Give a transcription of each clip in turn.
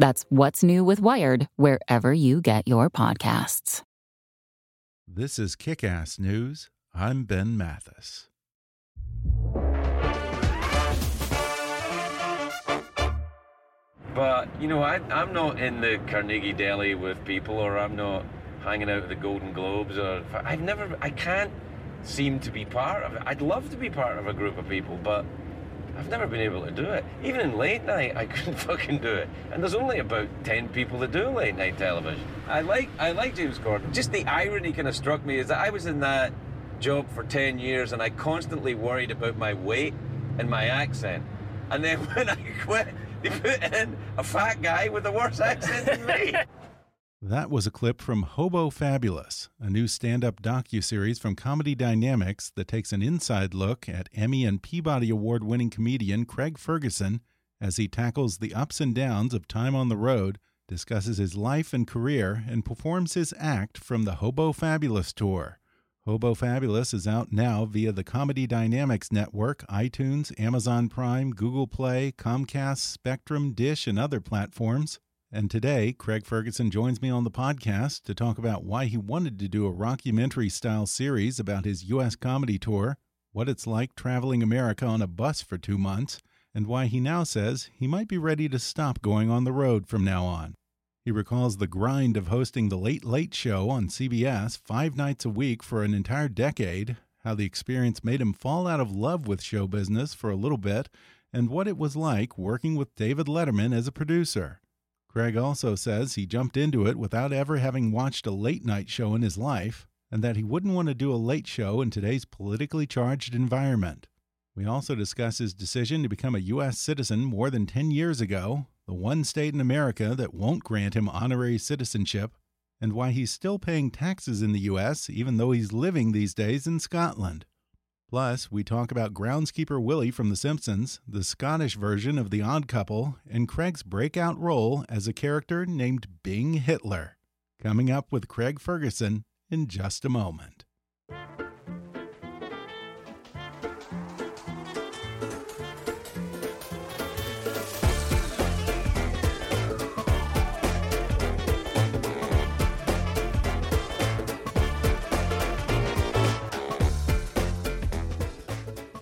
That's What's New with Wired wherever you get your podcasts. This is Kick Ass News. I'm Ben Mathis. But, you know, I, I'm not in the Carnegie Deli with people, or I'm not hanging out at the Golden Globes, or I've never, I can't seem to be part of it. I'd love to be part of a group of people, but I've never been able to do it. Even in late night, I couldn't fucking do it. And there's only about 10 people that do late night television. I like, I like James Corden. Just the irony kind of struck me is that I was in that job for 10 years and I constantly worried about my weight and my accent. And then when I quit, they put in a fat guy with a worse accent than me. That was a clip from Hobo Fabulous, a new stand-up docu-series from Comedy Dynamics that takes an inside look at Emmy and Peabody Award-winning comedian Craig Ferguson as he tackles the ups and downs of time on the road, discusses his life and career, and performs his act from the Hobo Fabulous tour. Hobo Fabulous is out now via the Comedy Dynamics Network, iTunes, Amazon Prime, Google Play, Comcast, Spectrum, Dish, and other platforms. And today, Craig Ferguson joins me on the podcast to talk about why he wanted to do a rockumentary style series about his U.S. comedy tour, what it's like traveling America on a bus for two months, and why he now says he might be ready to stop going on the road from now on. He recalls the grind of hosting The Late Late Show on CBS five nights a week for an entire decade, how the experience made him fall out of love with show business for a little bit, and what it was like working with David Letterman as a producer. Craig also says he jumped into it without ever having watched a late night show in his life, and that he wouldn't want to do a late show in today's politically charged environment. We also discuss his decision to become a U.S. citizen more than 10 years ago, the one state in America that won't grant him honorary citizenship, and why he's still paying taxes in the U.S. even though he's living these days in Scotland. Plus, we talk about groundskeeper Willie from The Simpsons, the Scottish version of The Odd Couple, and Craig's breakout role as a character named Bing Hitler. Coming up with Craig Ferguson in just a moment.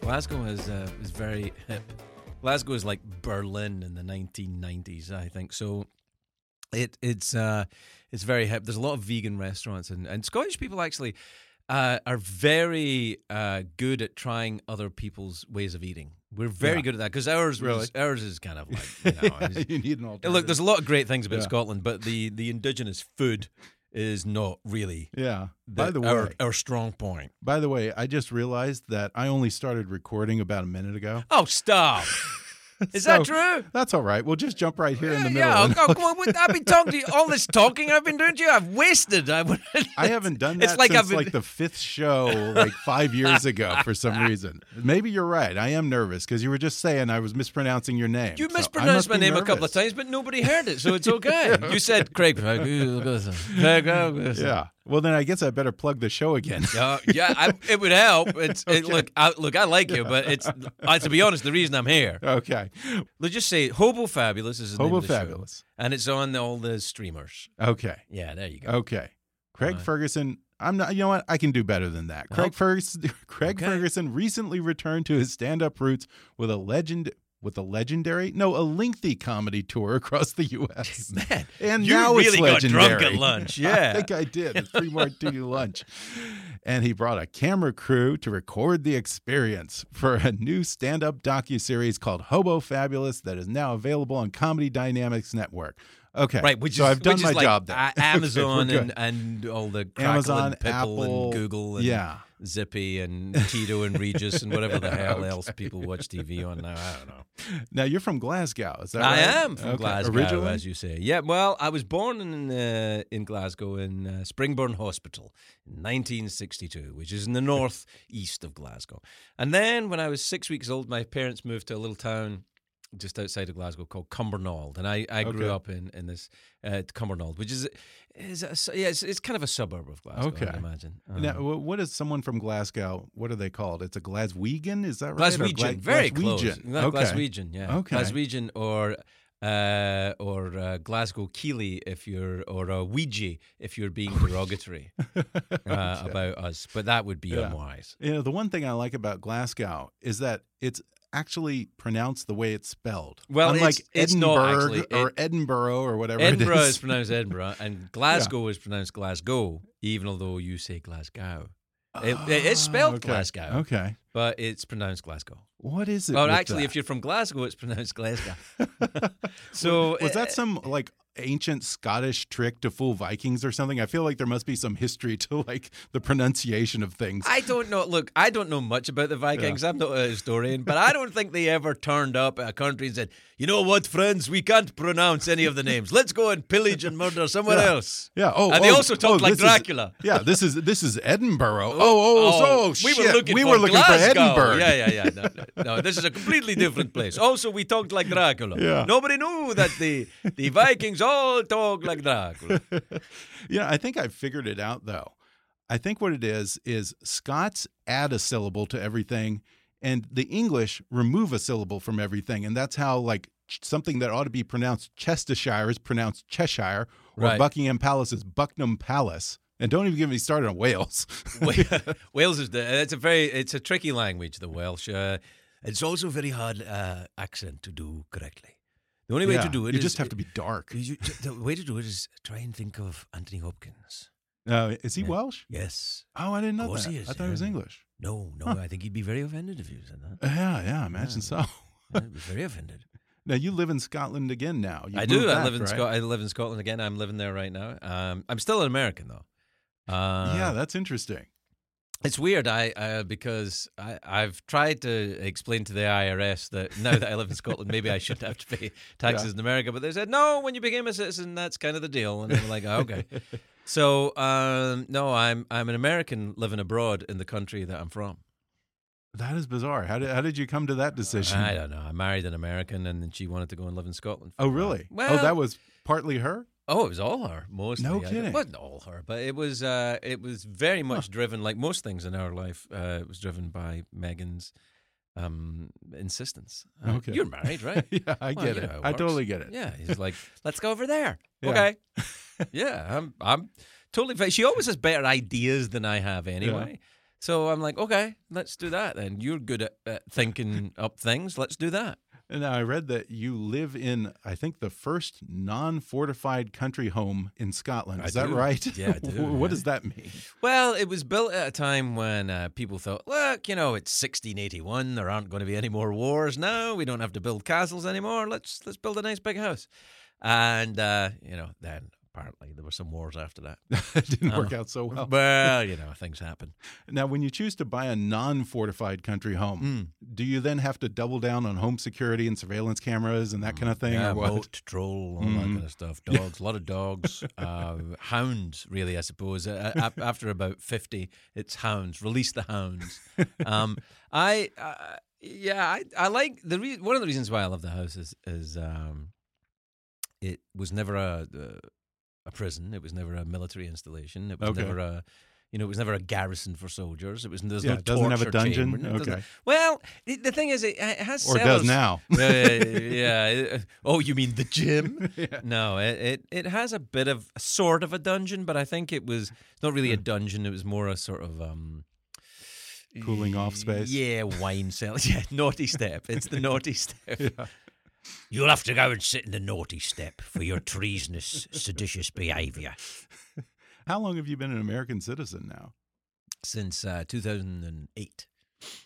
Glasgow is uh, is very hip. Glasgow is like Berlin in the 1990s, I think. So it it's uh, it's very hip. There's a lot of vegan restaurants, and, and Scottish people actually uh, are very uh, good at trying other people's ways of eating. We're very Yeah. good at that because ours Really? was, ours is kind of like you know, you need an alternative. Look, there's a lot of great things about Yeah. Scotland, but the the indigenous food is not really Yeah. By the our, way, our strong point. by the way, I just realized that I only started recording about a minute ago. Oh, stop! Is So, that true? That's all right. We'll just jump right here in the middle. Yeah, oh, come on. I've been talking to you. All this talking I've been doing to you, I've wasted. I, I haven't done that It's like since I've been, like the fifth show, like five years ago, for some reason. Maybe you're right. I am nervous because you were just saying I was mispronouncing your name. you So mispronounced my name a couple of times, but nobody heard it, so it's okay. You said. Craig, Yeah. Well, then I guess I better plug the show again. Uh, yeah, I, it would help. It's it, look, I, look, I like you, but it's uh, to be honest, the reason I'm here. okay. Let's just say Hobo Fabulous is the name Hobo the show. Fabulous. and it's on all the streamers. Okay. Yeah, there you go. Okay. Craig Right. Ferguson. I'm not. You know what? I can do better than that. Craig Oh. Ferguson. Craig Okay. Ferguson recently returned to his stand-up roots with a legend with a legendary, no, a lengthy comedy tour across the U.S. Man, and you now really it's got drunk at lunch. Yeah, I think I did. A three martini lunch. And he brought a camera crew to record the experience for a new stand-up docu-series called Hobo Fabulous that is now available on Comedy Dynamics Network. Okay. Right, which so is I've done my like job there. A- Okay, Amazon and, and all the Amazon, and Apple, and Google and yeah. Zippy and Tito and Regis and whatever the hell else people watch TV on now. I don't know. Now you're from Glasgow, is that I right? am from Okay. Glasgow, Originally? as you say. Yeah, well, I was born in uh, in Glasgow in uh, Springburn Hospital in 1962, which is in the north east of Glasgow. And then when I was six weeks old, my parents moved to a little town just outside of Glasgow called Cumbernauld, and I, I grew Okay. up in in this uh, Cumbernauld, which is is a, yeah, it's, it's kind of a suburb of Glasgow. Okay. I'd imagine. Now, Um, wh- what is someone from Glasgow? What are they called? It's a Glaswegian, is that right? Glaswegian, Gla- very close. Glaswegian. No, Okay. Glaswegian, yeah. Okay. Glaswegian or uh, or uh, Glasgow Keelie if you're or a Weegie if you're being derogatory uh, about us, but that would be Yeah. unwise. You know, the one thing I like about Glasgow is that it's actually pronounced the way it's spelled. Well, unlike it's- it's not Edinburgh or It- Edinburgh or whatever Edinburgh it is is. pronounced Edinburgh, and Glasgow is pronounced Glasgow, even although you say Glasgow. It, it is spelled Ah, okay. Glasgow, Okay. but it's pronounced Glasgow. What is it? Well, actually, that? if you're from Glasgow, it's pronounced Glasgow. so was uh, that some like ancient Scottish trick to fool Vikings or something? I feel like there must be some history to like the pronunciation of things. I don't know. Look, I don't know much about the Vikings. I'm not a historian, but I don't think they ever turned up at a country and said, "You know what, friends? We can't pronounce any of the names. Let's go and pillage and murder somewhere Yeah. else." Yeah. Oh, and they oh, also talked oh, like this is- Dracula. yeah. This is this is Edinburgh. Oh, oh, oh, oh we shit. were looking we for were looking for Edinburgh. Yeah, yeah, yeah. No, no, no, this is a completely different place. Also, we talked like Dracula. Yeah. Nobody knew that the the Vikings all talk like Dracula. Yeah, I think I've figured it out though. I think what it is is Scots add a syllable to everything, and the English remove a syllable from everything, and that's how like something that ought to be pronounced Chestershire is pronounced Cheshire, or Right. Buckingham Palace is Buckingham Palace. And don't even get me started on Wales. Wales is the, it's a very it's a tricky language. The Welsh. Uh, it's also a very hard uh, accent to do correctly. The only way Yeah, to do it you is- just have to be dark. you- the way to do it is try and think of Anthony Hopkins. Uh, is he Yeah. Welsh? Yes. Oh, I didn't know that. he is, I thought he was. English. No, no. I think he'd be very offended if you said that. Yeah, yeah, I imagine so. Yeah, he'd be very offended. Now you live in Scotland again. Now You I do. moved I live in right? Scot- I live in Scotland again. I'm living there right now. Um, I'm still an American though. Uh, yeah, that's interesting. It's weird, I uh, because I, I've tried to explain to the IRS that now that I live in Scotland, maybe I shouldn't have to pay taxes Yeah. in America. But they said no, when you became a citizen, that's kind of the deal. And I'm like, "Oh, okay. so um, no, I'm I'm an American living abroad in the country that I'm from. That is bizarre. How did how did you come to that decision? I don't know. I married an American, and then she wanted to go and live in Scotland. Oh, really? Well- oh, that was partly her. Oh, it was all her, mostly. No kidding. It wasn't all her, but it was. Uh, it was very much driven, like most things in our life. Uh, it was driven by Megan's um, insistence. Uh, Okay. you're married, right? yeah, I Well, get it. it I totally get it. Yeah, he's like, let's go over there. Yeah. Okay. yeah, I'm. I'm totally. fine. She always has better ideas than I have, anyway. So I'm like, okay, let's do that. Then you're good at, at thinking up things. Let's do that. And now I read that you live in, I think, the first non-fortified country home in Scotland. I Is that do. right? Yeah, I do, what yeah. does that mean? Well, it was built at a time when uh, people thought, look, you know, it's 1681. There aren't going to be any more wars now. We don't have to build castles anymore. Let's let's build a nice big house. And uh, you know, then apparently there were some wars after that. it didn't work out so well. Well, you know, things happen. Now, when you choose to buy a non-fortified country home, Mm. do you then have to double down on home security and surveillance cameras and that kind of thing, Yeah, or moat, troll, all that Mhm. kind of stuff. Dogs, a lot of dogs. Uh, hounds, really, I suppose. Uh, after about 50, it's hounds. Release the hounds. Um, I, uh, yeah, I, I like the re- one of the reasons why I love the house is, is um, it was never a, uh, a prison. It was never a military installation. It was Okay. never a, you know, it was never a garrison for soldiers. It was there's Yeah, no it doesn't have a dungeon? chamber. Okay. Well, it, the thing is, it, it has Or it cellars. does now. yeah, yeah, yeah. Oh, you mean the gym? Yeah. No, it, it it has a bit of sort of a dungeon, but I think it was not really a dungeon. It was more a sort of um, Cooling off space? Yeah, wine cellar. Yeah, naughty step. It's the naughty step. You'll have to go and sit in the naughty step for your treasonous, seditious behaviour. How long have you been an American citizen now? Since uh, 2008.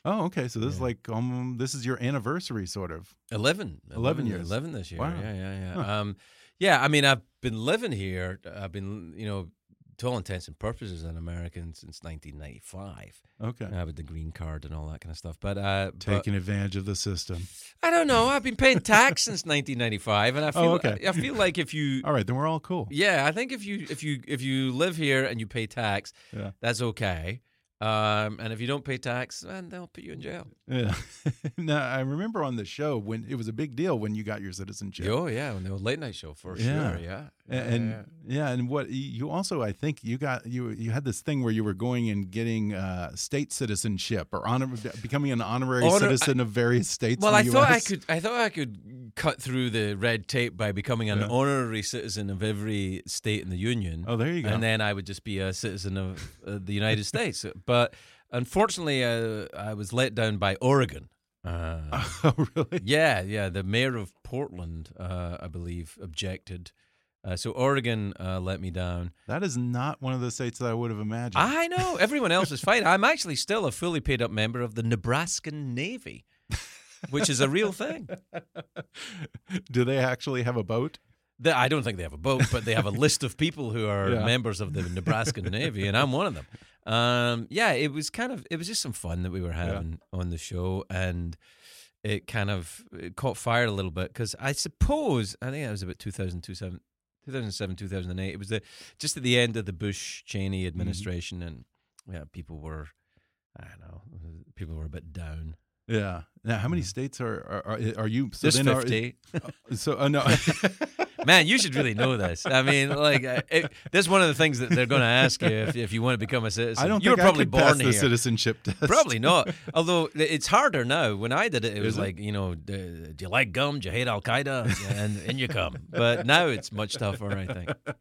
Oh, okay. So this is like um, this is your anniversary, sort of. 11. 11 years. 11 this year. Wow. Yeah, yeah, yeah. Huh. Um, yeah, I mean, I've been living here. I've been, you know, to all intents and purposes, an American since 1995. Okay. I have the green card and all that kind of stuff. But, uh, but Taking advantage of the system. I don't know. I've been paying tax since 1995, and I feel Oh, okay. I, I feel like if you All right, then we're all cool. yeah, I think if you if you if you live here and you pay tax, Yeah. that's okay. Um, and if you don't pay tax, then they'll put you in jail. Yeah. now I remember on the show when it was a big deal when you got your citizenship. Oh yeah, on the late night show for Yeah. sure. Yeah, and yeah, and what you also I think you got you you had this thing where you were going and getting uh, state citizenship or honor becoming an honorary Honor- citizen of various states. Well, I thought I could. I thought I could cut through the red tape by becoming an Yeah. honorary citizen of every state in the union. Oh, there you go. And then I would just be a citizen of uh, the United States. But unfortunately, uh, I was let down by Oregon. Uh, oh, really? yeah, yeah. The mayor of Portland, uh, I believe, objected. Uh, so Oregon uh, let me down. That is not one of the states that I would have imagined. I know everyone else is fine. I'm actually still a fully paid up member of the Nebraskan Navy, which is a real thing. Do they actually have a boat? The- I don't think they have a boat, but they have a list of people who are Yeah. members of the Nebraska Navy, and I'm one of them. Um, yeah, it was kind of it was just some fun that we were having on the show, and it kind of it caught fire a little bit because I suppose I think that was about 2000, 2007, 2007 2008. It was the just at the end of the Bush Cheney administration, and yeah, people were I don't know, people were a bit down. Yeah. Now, how many states are are, are, are you? So There's then are- fifty. so uh, no. Man, you should really know this. I mean, like, uh, it, this is one of the things that they're going to ask you if, if you want to become a citizen. I don't you think were probably born here. citizenship test. Probably not. Although it's harder now. When I did it, it was Is it? like, you know, do you like gum? Do you hate Al Qaeda? And, and you come. But now it's much tougher, I think.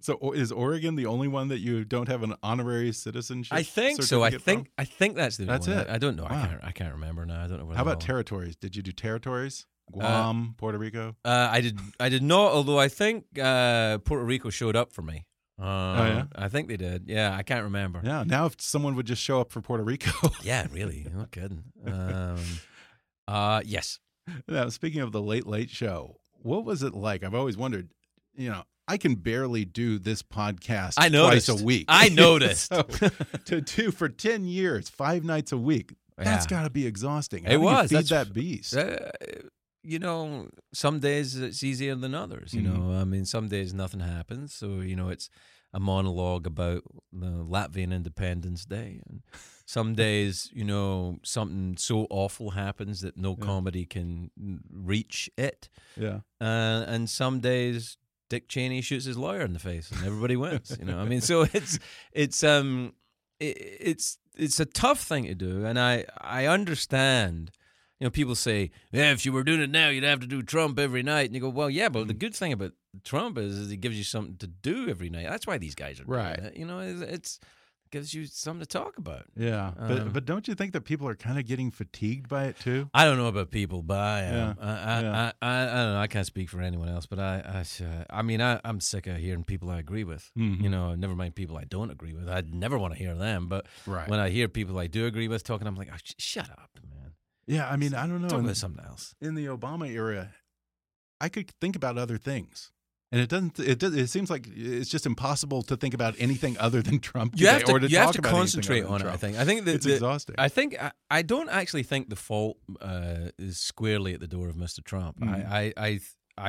So is Oregon the only one that you don't have an honorary citizenship? I think so. I think from? I think that's the That's one. it. I, I don't know. Wow. I can't. I can't remember now. I don't know. How about territories? Did you do territories? Guam, Puerto Rico. Uh, I did. I did not. Although I think uh, Puerto Rico showed up for me. Um, Oh, yeah? I think they did. Yeah, I can't remember. Yeah. Now, if someone would just show up for Puerto Rico. Yeah, really. No kidding. Um, uh, yes. now, speaking of the Late Late Show, what was it like? I've always wondered. You know, I can barely do this podcast I twice noticed. a week. I noticed. So, to do for ten years, five nights a week. That's Yeah. got to be exhausting. How It was. feed That's- that beast. Uh, you know, some days it's easier than others. You Mhm. know, I mean, some days nothing happens. So, you know, it's a monologue about the Latvian Independence Day. And some days, you know, something so awful happens that no Yeah. comedy can reach it. yeah. Uh, and some days Dick Cheney shoots his lawyer in the face and everybody wins. You know, I mean, so it's it's um it, it's it's a tough thing to do, and I I understand. You know, people say, "Yeah, if you were doing it now, you'd have to do Trump every night." And you go, "Well, yeah, but the Mm-hmm. good thing about Trump is, is he gives you something to do every night. That's why these guys are doing Right. it. You know, it's, it's gives you something to talk about." Yeah, but Um, but don't you think that people are kind of getting fatigued by it too? I don't know about people, but I am. Yeah, I, I, yeah. I, I, I don't know. I can't speak for anyone else, but I, I, uh, I mean, I, I'm sick of hearing people I agree with. Mhm. You know, never mind people I don't agree with. I'd never want to hear them. But Right. when I hear people I do agree with talking, I'm like, oh, sh- shut up, man. Yeah, I mean, I don't know. Talk about something else. in the Obama era, I could think about other things, and it doesn't. It does. It seems like it's just impossible to think about anything other than Trump. You have to, or to you have to concentrate on it. I think. I think that it's the- exhausting. I think I, I don't actually think the fault uh, is squarely at the door of Mr. Trump. Mhm. I, I I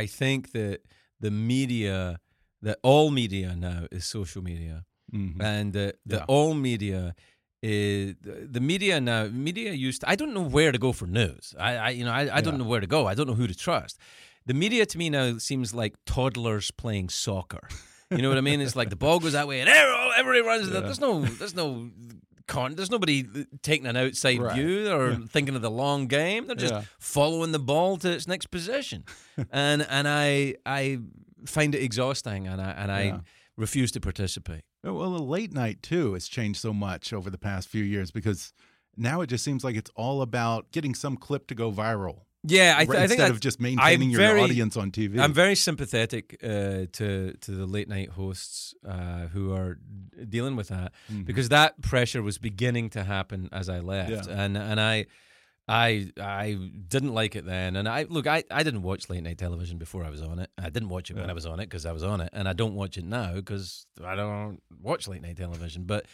I think that the media, that all media now is social media. Mhm. and the, the Yeah. all media is the, media now uh, media used to, I don't know where to go for news. I, I you know I, I don't know where to go. I don't know who to trust. The media to me now seems like toddlers playing soccer. You know what I mean? It's like the ball goes that way and everybody, runs Yeah. there's no there's no con there's nobody uh, taking an outside Right. view or Yeah. thinking of the long game. They're just Yeah. following the ball to its next position. And and I I find it exhausting and I and I refuse to participate Uh, Well, the late night too has changed so much over the past few years because now it just seems like it's all about getting some clip to go viral. Yeah, I, th- right, I think instead of just maintaining your very- audience on TV. I'm very sympathetic uh, to to the late night hosts uh, who are dealing with that Mhm. because that pressure was beginning to happen as I left, Yeah. and and I. I I didn't like it then, and I look. I, I didn't watch late night television before I was on it. I didn't watch it when I was on it because I was on it, and I don't watch it now because I don't watch late night television. But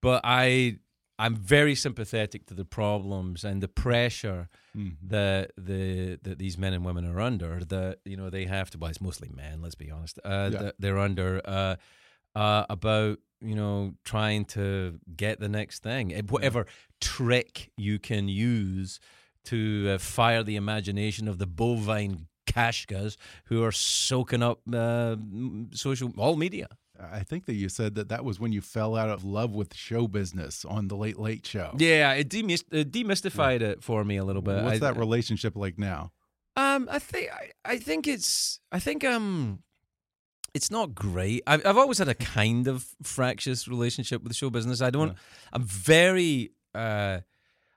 but I I'm very sympathetic to the problems and the pressure Mhm. that the that these men and women are under that you know they have to well it's mostly men let's be honest uh, Yeah. that they're under uh, uh, about you know trying to get the next thing. Eh, whatever trick you can use to uh, fire the imagination of the bovine kashkas who are soaking up uh, social all media. I think that you said that that was when you fell out of love with show business on the Late Late Show. yeah it, it demystified it for me a little bit. What's I- that relationship like now? Um, I think I, I think it's I think um, it's not great. I've I've always had a kind of fractious relationship with the show business. I don't. Yeah. I'm very. Uh,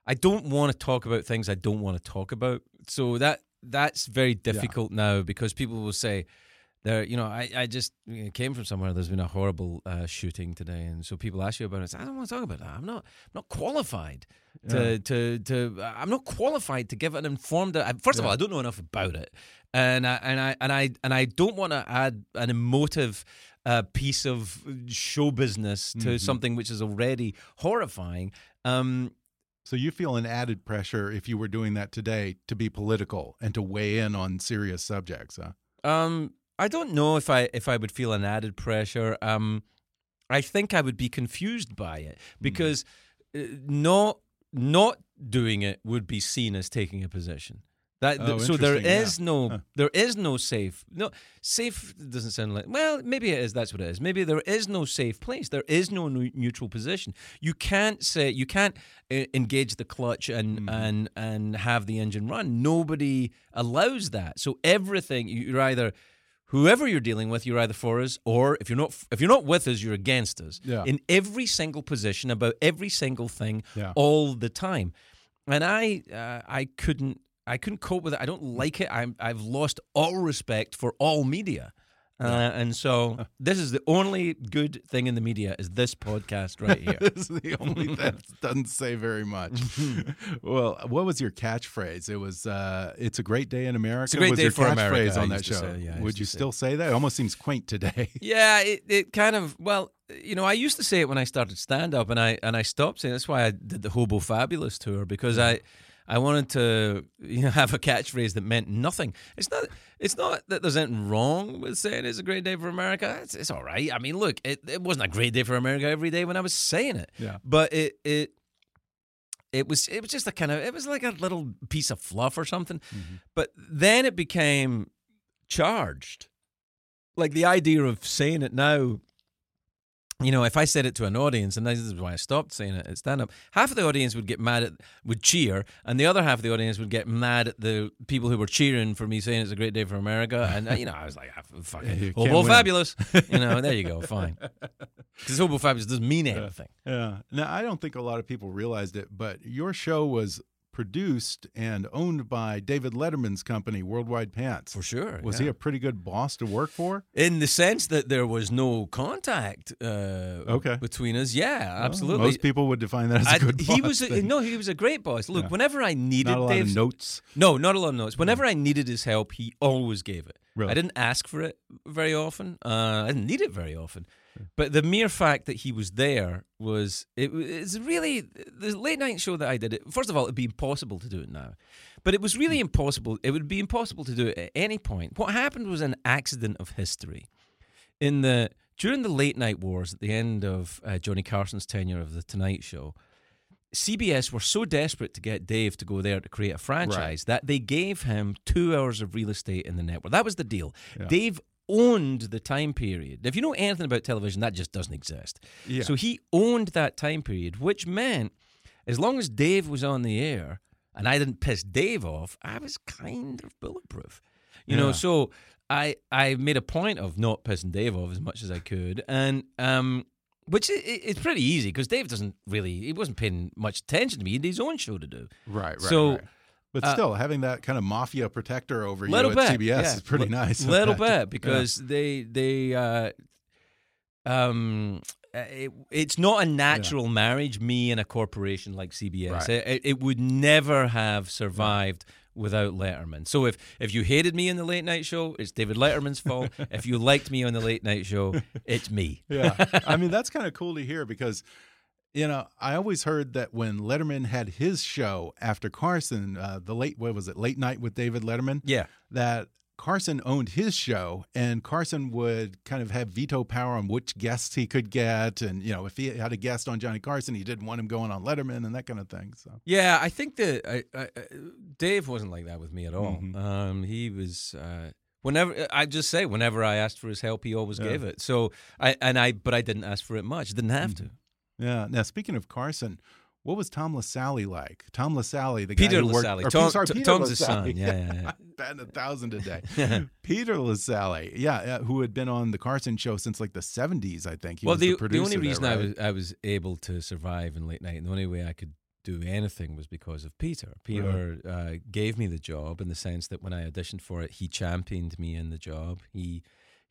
I don't want to talk about things I don't want to talk about. So that that's very difficult now because people will say. There, you know, I, I just you know, came from somewhere. There's been a horrible uh, shooting today, and so people ask you about it. I, I don't want to talk about that. I'm not, I'm not qualified to, Yeah. to, to. I'm not qualified to give an informed. First of Yeah. all, I don't know enough about it, and I and I and I and I don't want to add an emotive uh, piece of show business to Mhm. something which is already horrifying. Um, So you feel an added pressure if you were doing that today to be political and to weigh in on serious subjects, huh? Um, I don't know if I if I would feel an added pressure. Um, I think I would be confused by it Hmm. because uh, not not doing it would be seen as taking a position. That Oh, so there interesting, yeah. no Huh. there is no safe no safe doesn't sound like well maybe it is that's what it is maybe there is no safe place there is no neutral position you can't say you can't uh, engage the clutch and Mhm. and and have the engine run nobody allows that so everything you're either whoever you're dealing with you're either for us or if you're not if you're not with us you're against us. Yeah. in every single position about every single thing Yeah. all the time. And i uh, i couldn't i couldn't cope with it. I don't like it. I'm, i've lost all respect for all media uh, and so this is the only good thing in the media is this podcast right here this is the only thing that doesn't say very much. well, what was your catchphrase? It was uh, "It's a great day in America." It's a great was day your for America, catchphrase on that show. say, yeah, Would you still say that? It almost seems quaint today. Yeah, it, it kind of well, you know, I used to say it when I started stand up, and I and I stopped saying. That's why I did the Hobo Fabulous tour because I I wanted to you know have a catchphrase that meant nothing. It's not it's not that there's anything wrong with saying it's a great day for America. It's, it's all right. I mean, look, it, it wasn't a great day for America every day when I was saying it. Yeah. but it it. It was it was just a kind of it was like a little piece of fluff or something, mm-hmm. but then it became charged like the idea of saying it now you know, if I said it to an audience, and this is why I stopped saying it at stand up, half of the audience would get mad at, would cheer, and the other half of the audience would get mad at the people who were cheering for me saying it's a great day for America. And, uh, you know, I was like, ah, Yeah, fucking can't Hobo win. Fabulous. You know, there you go, fine. Because Hobo Fabulous doesn't mean anything. Yeah. Now, I don't think a lot of people realized it, but your show was produced and owned by David Letterman's company, Worldwide Pants. For sure. Was yeah. he a pretty good boss to work for? In the sense that there was no contact uh, Okay. between us. Yeah, Well, absolutely. most people would define that as a I- good boss. he was a, no, he was a great boss. Look, Yeah. whenever I needed Not a lot Dave's of notes. No, not a lot of notes. Whenever I needed his help, he always gave it. Really? I didn't ask for it very often. Uh, I didn't need it very often. But the mere fact that he was there was it, it's really the late night show that I did. It first of all, it'd be impossible to do it now, but it was really impossible. It would be impossible to do it at any point. What happened was an accident of history. In the during the late night wars at the end of uh, Johnny Carson's tenure of the Tonight Show, CBS were so desperate to get Dave to go there to create a franchise that they gave him two hours of real estate in the network. That was the deal. Yeah. Dave owned the time period. If you know anything about television, that just doesn't exist. Yeah. So he owned that time period, which meant as long as Dave was on the air and I didn't piss Dave off, I was kind of bulletproof. You know, so I I made a point of not pissing Dave off as much as I could, and um, Which i- i- it's pretty easy because Dave doesn't really, he wasn't paying much attention to me. He had his own show to do. Right, right. So, right. But uh, still, having that kind of mafia protector over you at bit, CBS yeah. is pretty Li- nice. Little Yeah. bit because they they uh, um uh, it, it's not a natural marriage. Me and a corporation like CBS, Right. it, it- it would never have survived. Without Letterman, so if if you hated me in the late night show, it's David Letterman's fault. if you liked me on the late night show, it's me. yeah. I mean, that's kind of cool to hear because, you know, I always heard that when Letterman had his show after Carson, uh, the late, what was it, Late Night with David Letterman? Yeah, That Carson owned his show and Carson would kind of have veto power on which guests he could get. And, you know, if he had a guest on Johnny Carson, he didn't want him going on Letterman and that kind of thing. So, Yeah, I think that I, I, I- Dave wasn't like that with me at all. Mhm. Um, he was. Uh, whenever I just say, whenever I asked for his help, he always Yeah. gave it. So I and I, but I didn't ask for it much. Didn't have to. Yeah. Now, speaking of Carson, what was Tom Lassally like? Tom Lassally, the Peter guy who worked, Lassally. or, Tom- sorry, Peter Tom's his Lassally. son. Yeah, yeah, yeah. batting a thousand a day. Peter Lassally, yeah, yeah, who had been on the Carson show since like the seventies, I think. He well, was the, the, producer only there, reason I was I was able to survive in late night, and the only way I could do anything was because of Peter. Peter uh, gave me the job in the sense that when I auditioned for it, he championed me in the job. He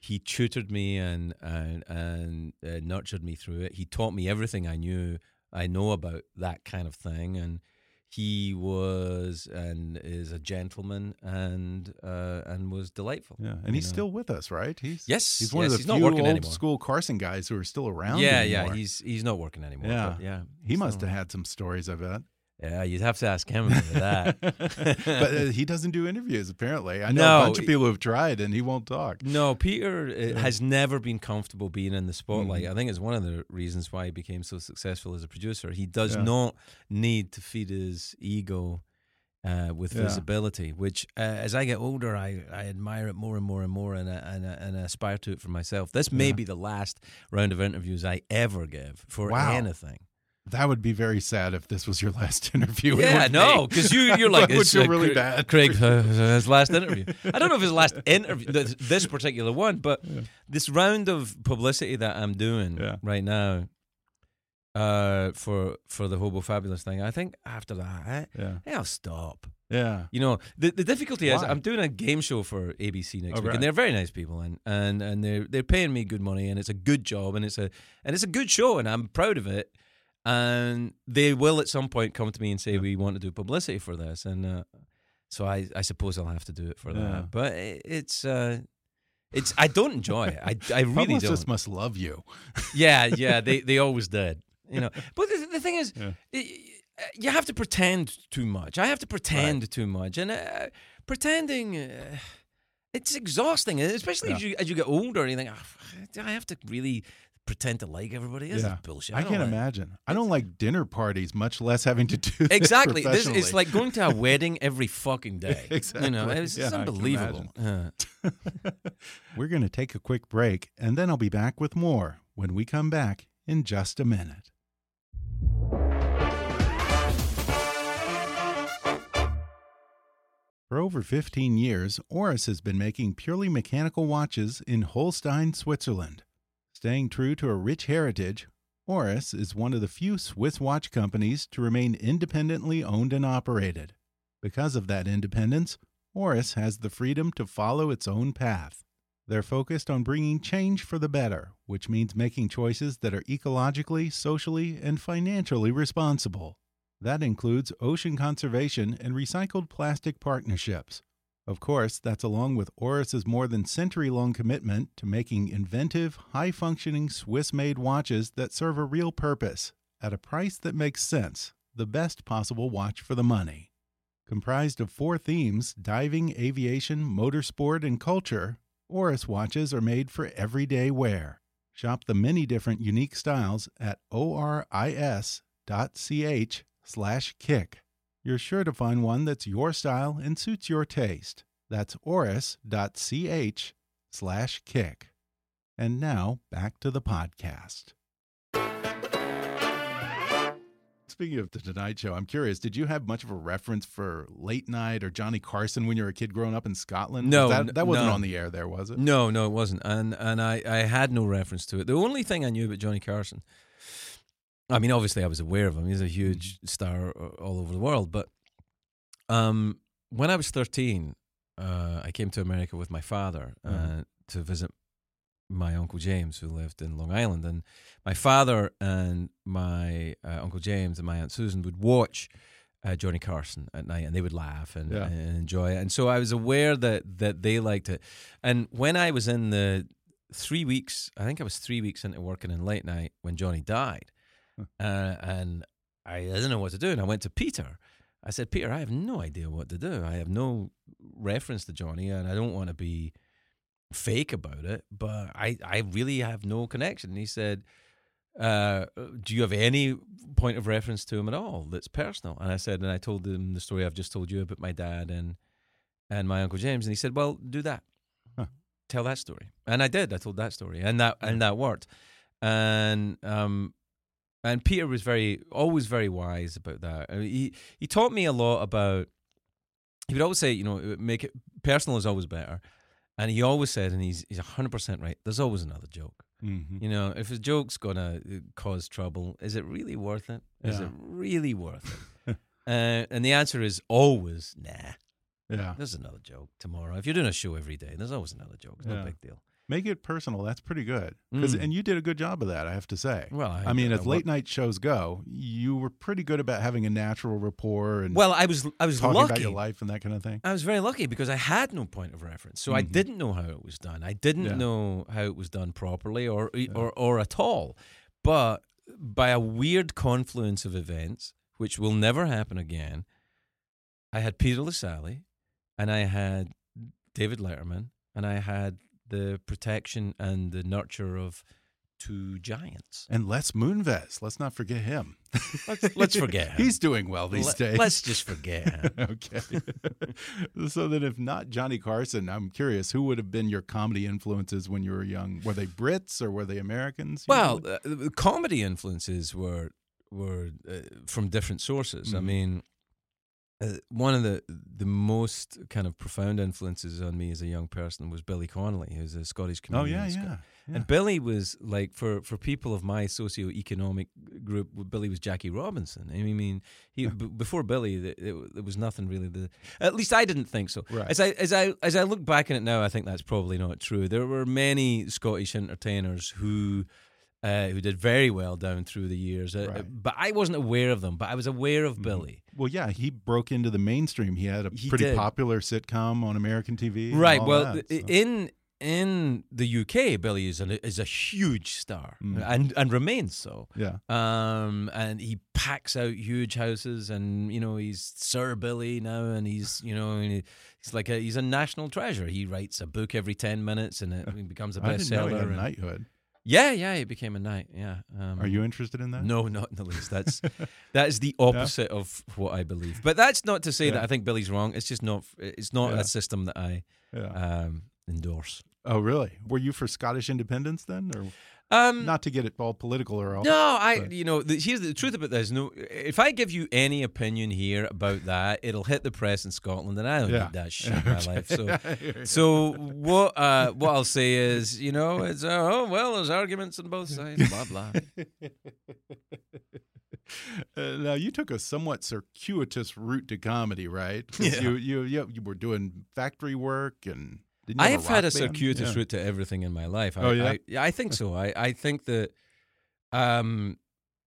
he tutored me and and and uh, nurtured me through it. He taught me everything I knew I know about that kind of thing, and he was and is a gentleman and uh, and was delightful. yeah, and he's know. still with us, right? He's Yes, he's one yes, of the he's not few working old anymore. school Carson guys who are still around. yeah, anymore. yeah. He's he's not working anymore. Yeah. but yeah. he so- must have had some stories, I bet. Yeah, you'd have to ask him about that. but uh, he doesn't do interviews. Apparently, I know No, a bunch of people who have tried, and he won't talk. no, Peter uh, has never been comfortable being in the spotlight. Mhm. I think it's one of the reasons why he became so successful as a producer. He does Yeah. not need to feed his ego uh, with Yeah. visibility, which uh, as I get older, I, I admire it more and more and more, and I, and, I, and I aspire to it for myself. This may Yeah. be the last round of interviews I ever give for Wow. anything. That would be very sad if this was your last interview. Yeah, no, because you you're like it's uh, really Cra- bad. Craig, uh, his last interview. I don't know if his last interview, th- this particular one, but this round of publicity that I'm doing Yeah. right now, uh, for for the Hobo Fabulous thing, I think after that, I, Yeah, I'll stop. yeah. You know, the the difficulty is I'm doing a game show for ABC next Oh, week, right. and they're very nice people, and and and they're they're paying me good money, and it's a good job, and it's a and it's a good show, and I'm proud of it. And they will at some point come to me and say we want to do publicity for this, and uh, so I I suppose I'll have to do it for Yeah. that. But it, it's. Uh, it's I don't enjoy it. I, I really don't. must love you. Yeah, yeah, they they always did. You know, but the, the thing is, Yeah. you have to pretend too much. I have to pretend too much, and uh, pretending. Uh, it's exhausting, especially as you as you get older. And you think, "Ah, do I have to really pretend to like everybody? This Yeah. is bullshit. I don't can't like- imagine. I don't like dinner parties, much less having to do this Exactly. This it's like going to a wedding every fucking day. exactly. You know, it's, Yeah, unbelievable. Yeah. Uh. We're going to take a quick break, and then I'll be back with more when we come back in just a minute. For over 15 years, Oris has been making purely mechanical watches in Hölstein, Switzerland. Staying true to a rich heritage, Oris is one of the few Swiss watch companies to remain independently owned and operated. Because of that independence, Oris has the freedom to follow its own path. They're focused on bringing change for the better, which means making choices that are ecologically, socially, and financially responsible. That includes ocean conservation and recycled plastic partnerships. Of course, that's along with Oris's more than century long commitment to making inventive, high functioning Swiss made watches that serve a real purpose at a price that makes sense, the best possible watch for the money. Comprised of four themes diving, aviation, motorsport, and culture, Oris watches are made for everyday wear. Shop the many different unique styles at oris.ch slash kick. You're sure to find one that's your style and suits your taste. That's oris.ch slash kick. And now back to the podcast. speaking of the Tonight Show, I'm curious. Did you have much of a reference for late night or Johnny Carson when you were a kid growing up in Scotland? No, that, that wasn't no. on the air there, was it? No, no, it wasn't, and and I I had no reference to it. The only thing I knew about Johnny Carson, I mean, obviously I was aware of him. He's a huge star uh, all over the world, but um, when I was 13, uh, I came to America with my father uh, Mhm. to visit my uncle James, who lived in Long Island, and my father and my uh, uncle James and my aunt Susan would watch uh, Johnny Carson at night, and they would laugh and, Yeah. and enjoy it. And so I was aware that that they liked it. And when I was in the three weeks, I think I was three weeks into working in late night when Johnny died, uh, and I, I didn't know what to do. And I went to Peter. I said, Peter, I have no idea what to do. I have no reference to Johnny, and I don't want to be fake about it, but I, I really have no connection. And he said, uh, Do you have any point of reference to him at all that's personal? And I said, and I told him the story I've just told you about my dad and and my uncle James, and he said, Well, do that. Huh. Tell that story. And I did. I told that story, and that and that worked. And um, and Peter was very always very wise about that. I mean, he he taught me a lot about. He would always say, you know, make it personal is always better. And he always said, and he's he's hundred percent right. There's always another joke. Mhm. You know, if a joke's gonna uh, cause trouble, is it really worth it? Is Yeah. it really worth it? uh, and the answer is always nah. Yeah. There's another joke tomorrow. If you're doing a show every day, there's always another joke. It's no Yeah. big deal. Make it personal. That's pretty good. Mm. And you did a good job of that, I have to say. Well, I- I mean, as late night shows go, you were pretty good about having a natural rapport and Well, I was I was talking lucky. about your life and that kind of thing. I was very lucky because I had no point of reference, so I Mhm. didn't know how it was done. I didn't Yeah. know how it was done properly or or or at all. But by a weird confluence of events, which will never happen again, I had Peter Lassally, and I had David Letterman, and I had the protection and the nurture of two giants. And Les Moonves, let's not forget him. Let's, let's forget him. He's doing well these Let- days. Let's just forget him. okay. so then, if not Johnny Carson, I'm curious who would have been your comedy influences when you were young? Were they Brits or were they Americans? Well, uh, comedy influences were were uh, from different sources. I Mhm. mean, uh, one of the the most kind of profound influences on me as a young person was Billy Connolly, who's a Scottish oh comedian. yeah, in yeah, yeah. And Billy was like for for people of my socio-economic group, Billy was Jackie Robinson. I mean, he b- before Billy, there was nothing really. The at least I didn't think so. Right. As I as I as I look back on it now, I think that's probably not true. There were many Scottish entertainers who. Uh, who did very well down through the years, uh, Right. but I wasn't aware of them. But I was aware of Mhm. Billy. Well, yeah, he broke into the mainstream. He had a He pretty did. popular sitcom on American TV. Right. Well, that, so. in in the UK, Billy is a is a huge star Mm. and and remains so. yeah, Um, and he packs out huge houses, and you know he's Sir Billy now, and he's you know he's like a he's a national treasure. He writes a book every ten minutes, and it becomes a I didn't know he bestseller. had knighthood. Yeah, yeah, he became a knight. Yeah. Um, Are you interested in that? No, not in the least. That's that is the opposite of what I believe. But that's not to say Yeah. that I think Billy's wrong. It's just not. It's not Yeah. a system that I Yeah. um, endorse. oh, really? Were you for Scottish independence then, or Um, not to get it all political or all? No, I. but- You know, the, here's the truth about this. No, if I give you any opinion here about that, it'll hit the press in Scotland, and I don't Yeah. need that shit in my life. So, I hear you. so what? Uh, what I'll say is, you know, it's uh, oh well, there's arguments on both sides. Blah blah. Uh, now you took a somewhat circuitous route to comedy, right? Yeah. You, you you you were doing factory work and I have have had a circuitous Yeah. route to everything in my life. I, Oh, yeah? I, yeah, I think so. I, I think that um,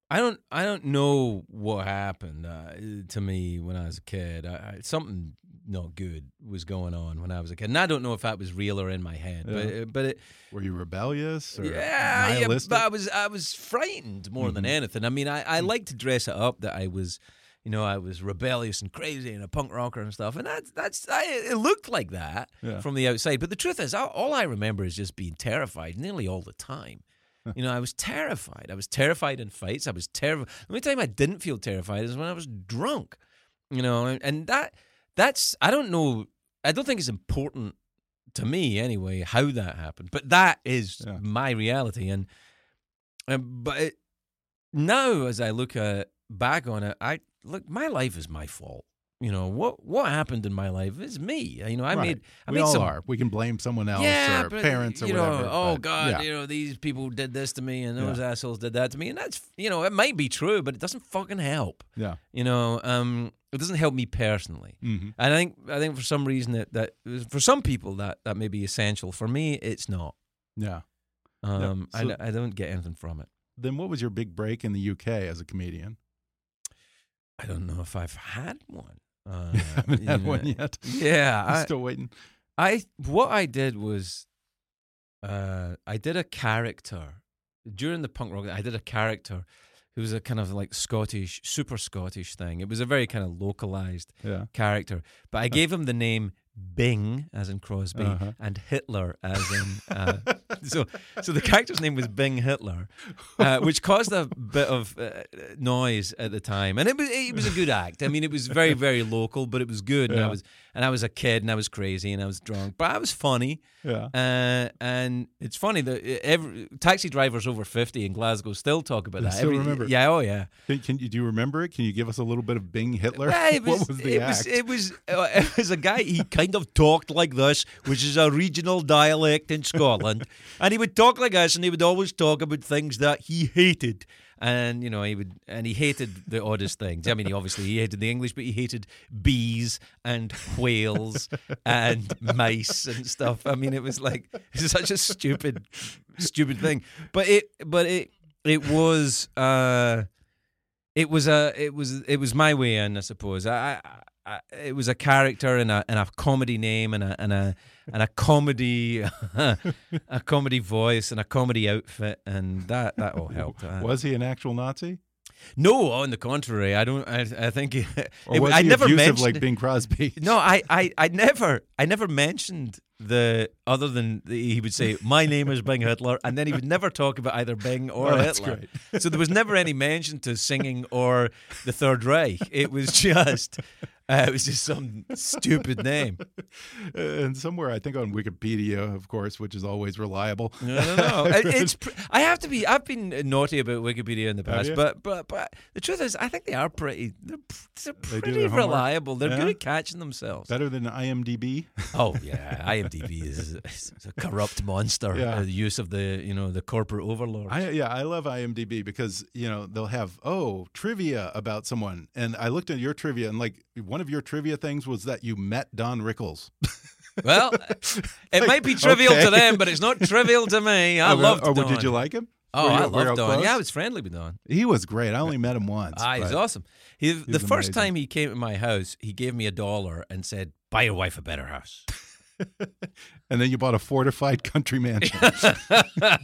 I don't I don't know what happened uh, to me when I was a kid. I, I, something not good was going on when I was a kid, and I don't know if that was real or in my head. Yeah. But but it, Were you rebellious yeah, yeah, but I was I was frightened more than Mhm. anything. I mean, I, I like to dress it up that I was, you know, I was rebellious and crazy and a punk rocker and stuff, and that's that's I, it looked like that Yeah. from the outside. But the truth is, all, all I remember is just being terrified nearly all the time. You know, I was terrified. I was terrified in fights. I was terrified. The only time I didn't feel terrified is when I was drunk. You know, and, and that that's I don't know. I don't think it's important to me anyway how that happened, but that is Yeah. my reality. And um, but it, now, as I look at back on it, I look. My life is my fault. You know what? What happened in my life is me. You know, I Right. made. I we made all some, are. We can blame someone else yeah, or but, parents or you know, whatever. oh but, God, yeah. you know these people did this to me, and those Yeah. assholes did that to me, and that's you know it might be true, but it doesn't fucking help. yeah. You know, um, it doesn't help me personally. Mhm. And I think I think for some reason that that for some people that that may be essential. For me, it's not. Yeah. Um, so- I, I don't get anything from it. Then what was your big break in the UK as a comedian? I don't know if I've had one. Uh, You haven't had one yet. Yeah, I'm I, still waiting. I what I did was, uh, I did a character during the punk rock. I did a character who was a kind of like Scottish, super Scottish thing. It was a very kind of localized Yeah. character, but I gave him the name Bing, as in Crosby, Uh-huh. and Hitler, as in. Uh, so, so the character's name was Bing Hitler, uh, which caused a bit of uh, noise at the time, and it was it was a good act. I mean, it was very very local, but it was good. And I was and I was a kid, and I was crazy, and I was drunk, but I was funny. Yeah. Uh, and it's funny that every taxi drivers over fifty in Glasgow still talk about They that. still Every- remember. Yeah, oh yeah. Can, can you do you remember it? Can you give us a little bit of Bing Hitler? Yeah, it was, what was the it act? was it was uh, it was a guy. He kind of talked like this, which is a regional dialect in Scotland, and he would talk like us, and he would always talk about things that he hated. And you know he would, and he hated the oddest things. I mean, he obviously he hated the English, but he hated bees and whales and mice and stuff. I mean, it was like it's such a stupid, stupid thing. But it, but it, it was. uh it was a it was it was my way in, I suppose. I, I, I it was a character and a and a comedy name and a and a and a comedy a comedy voice and a comedy outfit and that that all helped. Uh, was he an actual Nazi? no, on the contrary, I don't. I, I think it, Or was I he never abusive mentioned like Bing Crosby? no, I, I, I never, I never mentioned the other than the, he would say, "My name is Bing Hitler," and then he would never talk about either Bing or Hitler. so there was never any mention to singing or the Third Reich. It was just, uh, it was just some stupid name. And somewhere I think on Wikipedia, of course, which is always reliable. I don't know. It- It's. I have to be. I've been naughty about Wikipedia in the past, but but but the truth is, I think they are pretty. They're, they're They pretty their reliable. They're Yeah? good at catching themselves. Better than IMDb. Oh yeah, IMDb is, is a corrupt monster. Yeah. Uh, the use of the you know the corporate overlord. I yeah, I love IMDb because you know they'll have oh trivia about someone, and I looked at your trivia and like one of your trivia things was that you met Don Rickles. well, it might be trivial okay. to them, but it's not trivial to me. I Or- loved or Don. did you like him? Oh, you- I loved Don. close? Yeah, I was friendly with Don. He was great. I only met him once. Ah, he's awesome. He, the first amazing. time he came to my house, he gave me a dollar and said, "Buy your wife a better house." And then you bought a fortified country mansion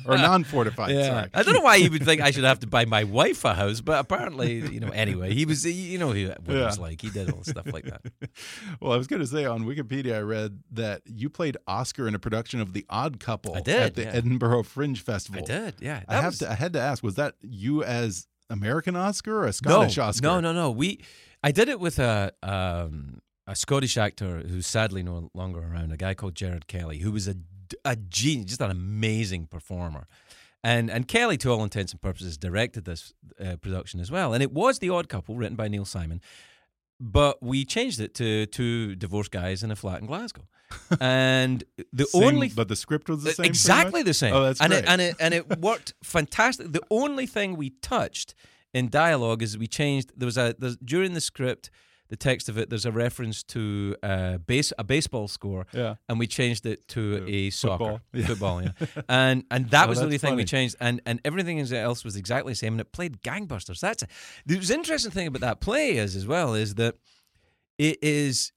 or non-fortified. Sorry. I don't know why you would think I should have to buy my wife a house, but apparently, you know. Anyway, he was, you know, he, what he was like. He did all stuff like that. Well, I was going to say on Wikipedia, I read that you played Oscar in a production of The Odd Couple I did, at the yeah. Edinburgh Fringe Festival. I did, yeah. I have was- to. I had to ask: Was that you as American Oscar or a Scottish no, Oscar? No, no, no. We, I did it with a um, a Scottish actor who's sadly no longer around. A guy called Gerard Kelly, who was a a genius, just an amazing performer. And and Kelly, to all intents and purposes, directed this uh, production as well. And it was The Odd Couple, written by Neil Simon. But we changed it to two divorced guys in a flat in Glasgow. And the Same- only but the script was the same. exactly the same. Oh, that's and great. It, and it and it worked fantastic. The only thing we touched in dialogue is we changed. There was a during the script, the text of it. There's a reference to uh, base a baseball score, Yeah. and we changed it to To a soccer football. Yeah. football. Yeah, and and that Oh, was the only thing we changed, and and everything else was exactly the same, and it played gangbusters. That's a, the interesting thing about that play is as well is that it is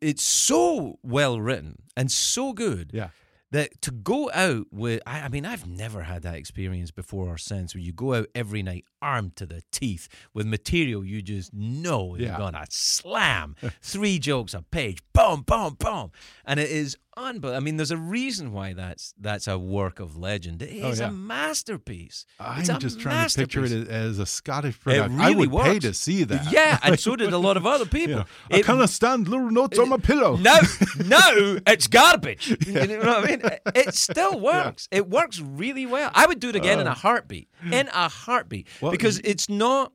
it's so well written and so good Yeah. that to go out with I, I mean I've never had that experience before or since where you go out every night armed to the teeth with material you just know is Yeah. gonna slam three jokes a page boom boom boom and it is unbelievable I mean there's a reason why that's that's a work of legend it oh, is Oh, yeah. a masterpiece I'm a just trying to picture it as, a Scottish production. I really would pay to see that. yeah and so did a lot of other people know, I It- cannot stand little notes on my pillow. no, no, it's garbage. You know what I mean? It- It still works. It works really well. I would do it again in oh. a heartbeat. In a heartbeat. Well, because it's not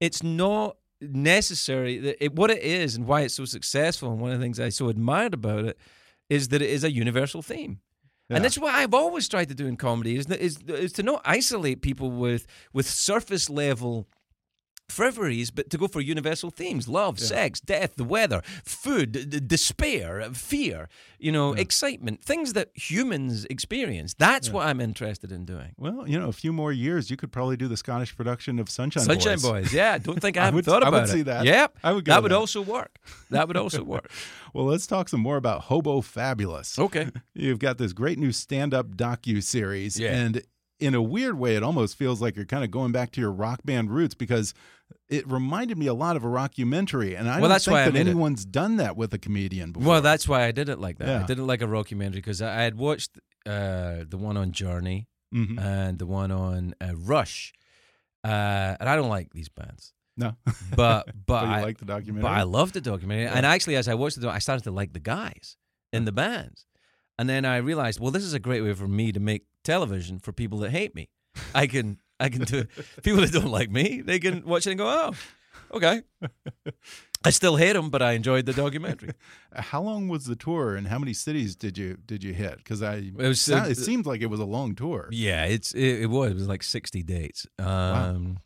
it's not necessary. that It, what it is and why it's so successful, and one of the things I so admired about it is that it is a universal theme. Yeah. And that's what I've always tried to do in comedy is, is is to not isolate people with with surface level frivolities, but to go for universal themes: love, sex, death, the weather, food, d- despair, fear, you know, excitement, things that humans experience. That's what I'm interested in doing. Well, you know, a few more years, you could probably do the Scottish production of Sunshine, Sunshine Boys. Sunshine Boys. Yeah, don't think I I haven't would- thought I would it. see that. Yep, I would go That would that. also work. That would also work. Well, let's talk some more about Hobo Fabulous. Okay. You've got this great new stand-up docu series, Yeah. and in a weird way, it almost feels like you're kind of going back to your rock band roots because it reminded me a lot of a rockumentary, and I Well, don't that's think why that made it. anyone's done that with a comedian before. Well, that's why I did it like that. Yeah. I did it like a rockumentary because I, had watched uh, the one on Journey Mhm. and the one on uh, Rush, uh, and I don't like these bands, no, but but, I like the documentary. but I love the documentary. And actually, as I watched it, I started to like the guys in the bands, and then I realized, well, this is a great way for me to make television for people that hate me. I can I can do it. people that don't like me. They can watch it and go, oh, okay. I still hate them, but I enjoyed the documentary. How long was the tour, and how many cities did you did you hit? Because I It was, sou- uh, it seemed like it was a long tour. Yeah, it's it, it was it was like sixty dates. Um,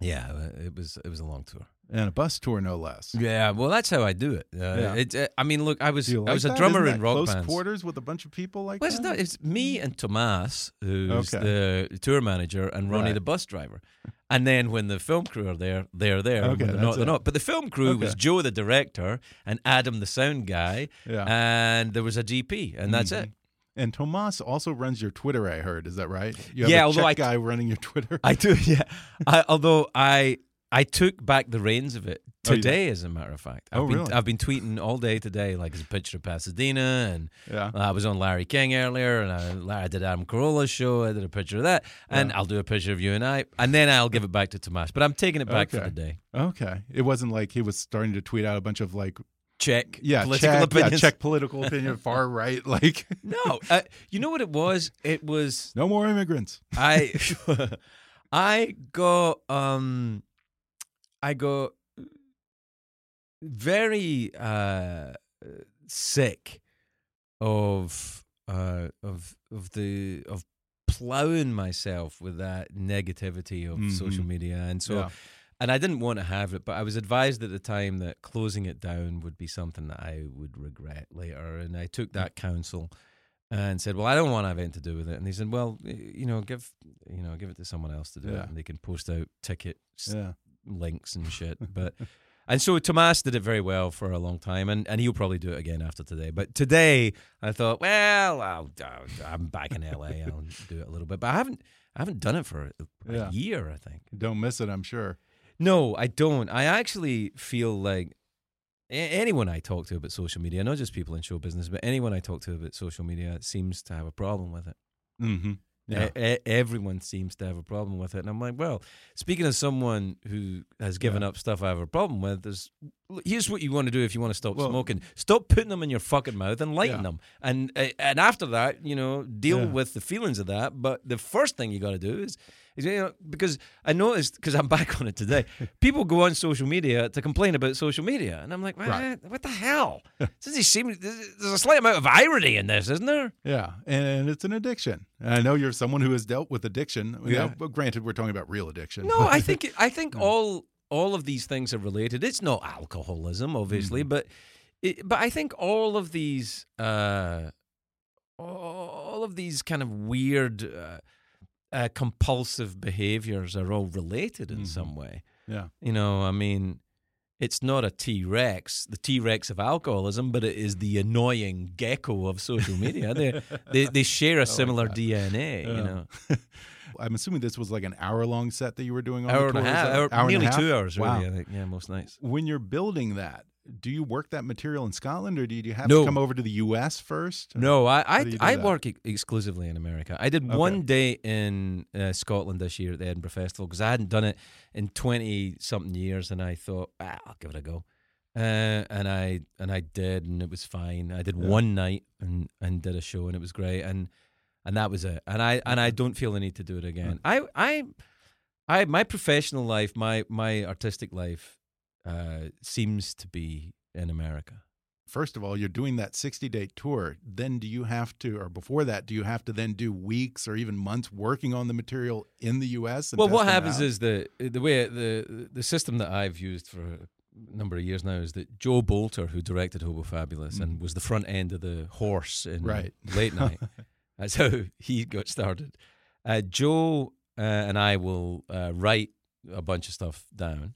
Yeah, it was it was a long tour. And a bus tour, no less. Yeah, well, that's how I do it. Uh, Yeah. It's uh, I mean, look, I was you I like was a drummer in that rock close bands. quarters with a bunch of people like Well, it's not. It's me and Tomas, who's Okay. the tour manager, and Ronnie, Right. the bus driver. And then when the film crew are there, they're there. Okay, they're not, they're not. But the film crew was Joe, the director, and Adam, the sound guy, Yeah. and there was a GP, and that's it. And Tomas also runs your Twitter. I heard. Is that right? You have Yeah, a although I- guy running your Twitter. I do, yeah. I, although I I took back the reins of it Oh, today, as a matter of fact. I've Oh, been, really? I've been tweeting all day today, like it's a picture of Pasadena, and Yeah. I was on Larry King earlier, and I, I did Adam Carolla's show. I did a picture of that, and I'll do a picture of you and I, and then I'll give it back to Tomas. But I'm taking it back for the day. Okay. It wasn't like he was starting to tweet out a bunch of like Check, yeah, political Czech, opinions. yeah, Czech political opinion, far right. Like No, uh, you know what it was? It was no more immigrants. I I got um I got very uh sick of uh of of the of plowing myself with that negativity of social Mhm. media and so Yeah. and I didn't want to have it, but I was advised at the time that closing it down would be something that I would regret later. And I took that counsel and said, "Well, I don't want to have anything to do with it." And they said, "Well, you know, give you know, give it to someone else to do Yeah. it, and they can post out ticket s- Yeah. Links and shit." But and so Tomas did it very well for a long time, and, and he'll probably do it again after today. But today, I thought, well, I'll, I'll, I'm back in LA. I'll do it a little bit, but I haven't I haven't done it for a, a Yeah. year. I think. Don't miss it. I'm sure. No, I don't. I actually feel like anyone I talk to about social media, not just people in show business, but anyone I talk to about social media seems to have a problem with it. Mm-hmm. Yeah. E- e- everyone seems to have a problem with it. And I'm like, well, speaking as someone who has given Yeah. up stuff I have a problem with, there's here's what you want to do if you want to stop Well- smoking: stop putting them in your fucking mouth and lighting Yeah. them. And uh, and after that, you know, deal with the feelings of that. But the first thing you got to do is. You know, because I noticed, because I'm back on it today, people go on social media to complain about social media, and I'm like, what, Right. what the hell? Doesn't it seem there's a slight amount of irony in this, isn't there? Yeah, and it's an addiction. I know you're someone who has dealt with addiction. Yeah. but granted, we're talking about real addiction. No, I think I think all all of these things are related. It's not alcoholism, obviously, but it, but I think all of these uh, all of these kind of weird uh, uh, compulsive behaviors are all related in Mhm. some way. yeah, You know, I mean. It's not a T Rex, the T Rex of alcoholism, but it is the annoying gecko of social media. they, they they share a similar DNA, you know. I'm assuming this was like an hour long set that you were doing on hour the and a half, that- hour, and a nearly half? two hours, really. Wow. I think, yeah, most nights. When you're building that, do you work that material in Scotland, or do you have No. to come over to the U.S. first? No, I I, do you do I work ex- exclusively in America. I did Okay. one day in uh, Scotland this year at the Edinburgh Festival because I hadn't done it in twenty something years, and I thought ah, I'll give it a go. Uh, and I and I did, and it was fine. I did Yeah. one night and and did a show, and it was great, and and that was it. And I and I don't feel the need to do it again. I I I my professional life, my my artistic life, uh, seems to be in America. First of all, you're doing that 60 day tour. Then do you have to, or before that, do you have to then do weeks or even months working on the material in the U.S.? well, what happens out? is the the way the the system that I've used for a number of years now is that Joe Bolster, who directed Hobo Fabulous mm. and was the front end of the horse in right. late night, that's how he got started. Uh, Joe uh, and I will uh, write a bunch of stuff down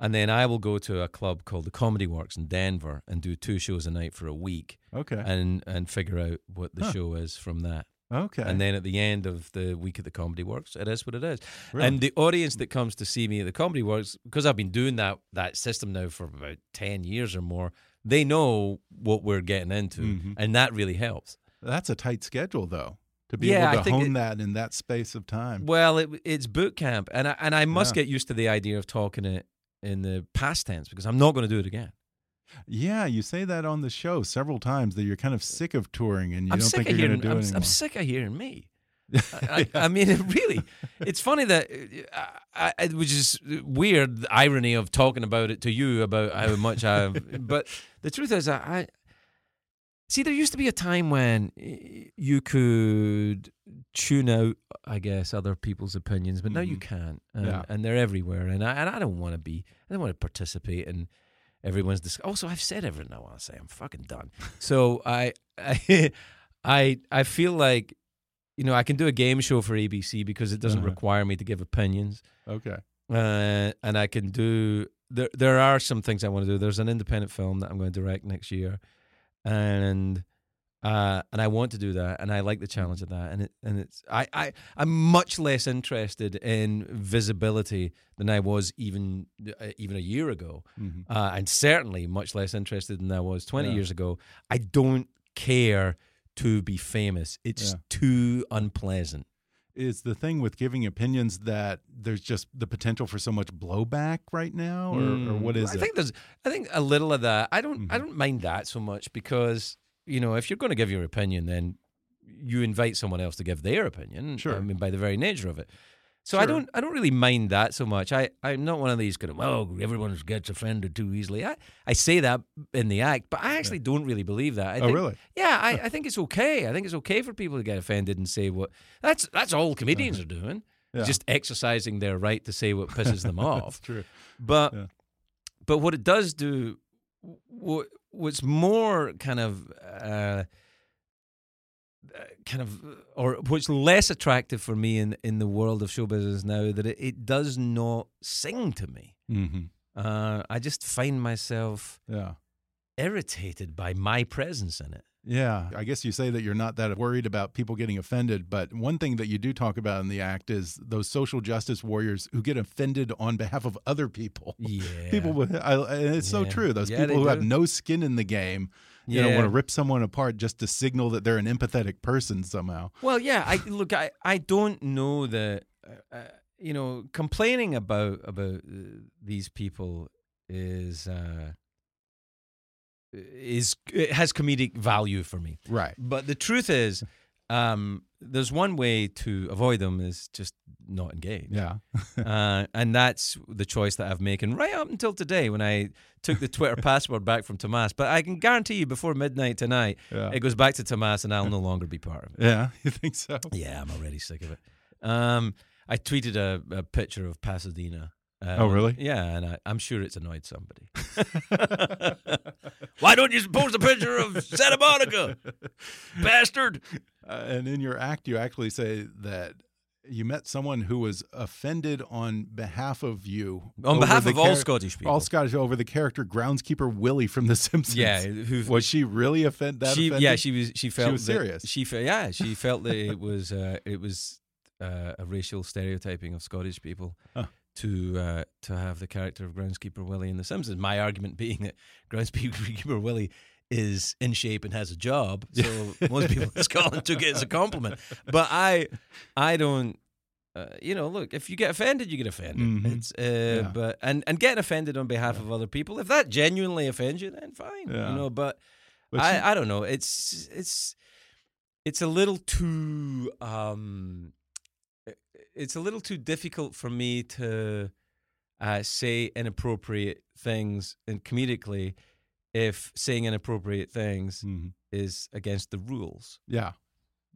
and then I will go to a club called the Comedy Works in Denver and do two shows a night for a week. Okay. And and figure out what the huh. show is from that. Okay. And then at the end of the week at the Comedy Works, it is what it is. Really? And the audience that comes to see me at the Comedy Works, because I've been doing that that system now for about ten years or more, they know what we're getting into, mm-hmm. and that really helps. That's a tight schedule, though to be yeah, able to hone it, that in that space of time. Well, it, it's boot camp, and I, and I must yeah. get used to the idea of talking it in the past tense because I'm not going to do it again. Yeah, you say that on the show several times that you're kind of sick of touring and you I'm don't think you're going to do I'm, it anymore. I'm sick of hearing me. I, I, I, mean, really, it's funny that, uh, I, which is weird, the irony of talking about it to you about how much I. but the truth is, I, see. There used to be a time when you could tune out, I guess, other people's opinions, but mm-hmm. now you mm-hmm. can't, and, yeah. and they're everywhere. And I and I don't want to be, I don't want to participate in everyone's. Dis- also, I've said everything I want to say. I'm fucking done. so I, I, I, I feel like, you know, I can do a game show for ABC because it doesn't uh-huh. require me to give opinions. Okay. Uh, and I can do. There, there are some things I want to do. There's an independent film that I'm going to direct next year, and uh, and I want to do that, and I like the challenge of that. And it, and it's I, I I'm much less interested in visibility than I was even uh, even a year ago, mm-hmm. uh, and certainly much less interested than I was 20 yeah. years ago. I don't care to be famous. It's yeah. too unpleasant. Is the thing with giving opinions that there's just the potential for so much blowback right now, or, mm. or what is I it? think there's I think a little of that. I don't mm-hmm. I don't mind that so much because you know, if you're going to give your opinion, then you invite someone else to give their opinion. Sure. I mean, by the very nature of it. So sure. I don't, I don't really mind that so much. I, I'm not one of these kind of, oh, everyone gets offended too easily. I, I say that in the act, but I actually don't really believe that. I oh, think, really? Yeah, I, I think it's okay. I think it's okay for people to get offended and say what. That's that's all comedians are doing. Yeah. Just exercising their right to say what pisses them off. That's true. But, yeah. but what it does do, what what's more kind of uh, kind of or what's less attractive for me in in the world of show business now that it, it does not sing to me. Mm-hmm. Uh, I just find myself yeah irritated by my presence in it. Yeah, I guess you say that you're not that worried about people getting offended, but one thing that you do talk about in the act is those social justice warriors who get offended on behalf of other people. Yeah, people with I, and it's yeah. so true. Those yeah, people who do. have no skin in the game, you yeah. know, want to rip someone apart just to signal that they're an empathetic person somehow. Well, yeah, I look, I I don't know that, uh, uh, you know, complaining about about uh, these people is. Uh, is it has comedic value for me. Right. But the truth is, um, there's one way to avoid them is just not engage. Yeah. uh, and that's the choice that I've made, and right up until today when I took the Twitter password back from Tomas. But I can guarantee you before midnight tonight, yeah. it goes back to Tomas and I'll no longer be part of it. Yeah, you think so? Yeah, I'm already sick of it. Um, I tweeted a, a picture of Pasadena um, oh, really? Yeah, and I, am sure it's annoyed somebody. Why don't you post a picture of Santa Monica, bastard? Uh, and in your act, you actually say that you met someone who was offended on behalf of you. On behalf of all Scottish people. All Scottish over the character groundskeeper Willie from The Simpsons. Yeah, who, was she really offended? That she, offended? yeah, she was. She felt she was that, serious. She felt yeah, she felt that it was uh, it was uh, a racial stereotyping of Scottish people. Huh to uh, to have the character of groundskeeper Willie in The Simpsons. My argument being that groundskeeper Willie is in shape and has a job, so most people in Scotland took it as a compliment. But I, I don't. Uh, you know, look, if you get offended, you get offended. Mm-hmm. It's uh, yeah. but and and getting offended on behalf yeah. of other people, if that genuinely offends you, then fine. Yeah. You know, but, but I, she, I don't know. It's it's it's a little too um it's a little too difficult for me to uh, say inappropriate things and comedically if saying inappropriate things Mhm. is against the rules. Yeah.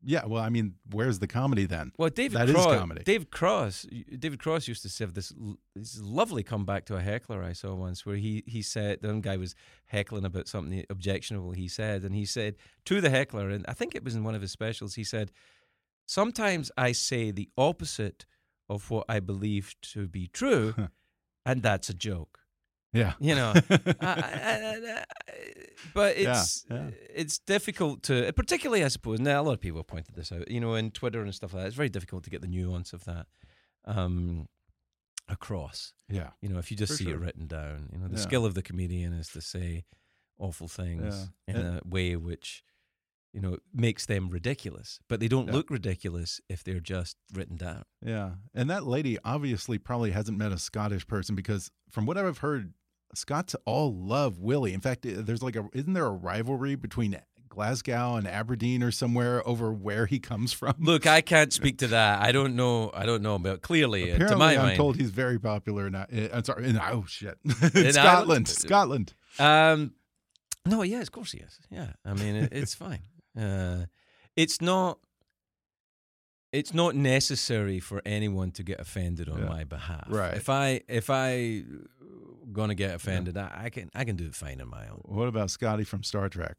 Yeah. Well, I mean, where's the comedy then? Well, David That is Cross, comedy. David Cross, David Cross used to have this, this lovely comeback to a heckler I saw once, where he he said the one guy was heckling about something objectionable he said, and he said to the heckler, and I think it was in one of his specials, he said, "Sometimes I say the opposite of what I believe to be true, and that's a joke." Yeah. You know, I, I, I, but it's yeah. it's difficult to, particularly I suppose. Now a lot of people have pointed this out. You know, in Twitter and stuff like that, it's very difficult to get the nuance of that um, across. Yeah. You know, if you just see sure. it written down, you know, the Yeah. skill of the comedian is to say awful things Yeah. in a way which you know makes them ridiculous, but they don't Yeah. look ridiculous if they're just written down. Yeah. And that lady obviously probably hasn't met a Scottish person because from what I've heard, Scots all love Willie. In fact, there's like a isn't there a rivalry between Glasgow and Aberdeen or somewhere over where he comes from? Look, I can't speak to that. I don't know. I don't know, but clearly, uh, Apparently, to my I'm mind, told he's very popular in. uh, I'm sorry. In, oh shit, In Scotland, Ireland? Scotland. Um, no, yeah, of course he is. Yeah, I mean, it, it's fine. Uh, it's not. It's not necessary for anyone to get offended on Yeah. my behalf. Right. If I if I gonna get offended, I, I can I can do it fine on my own. What about Scotty from Star Trek?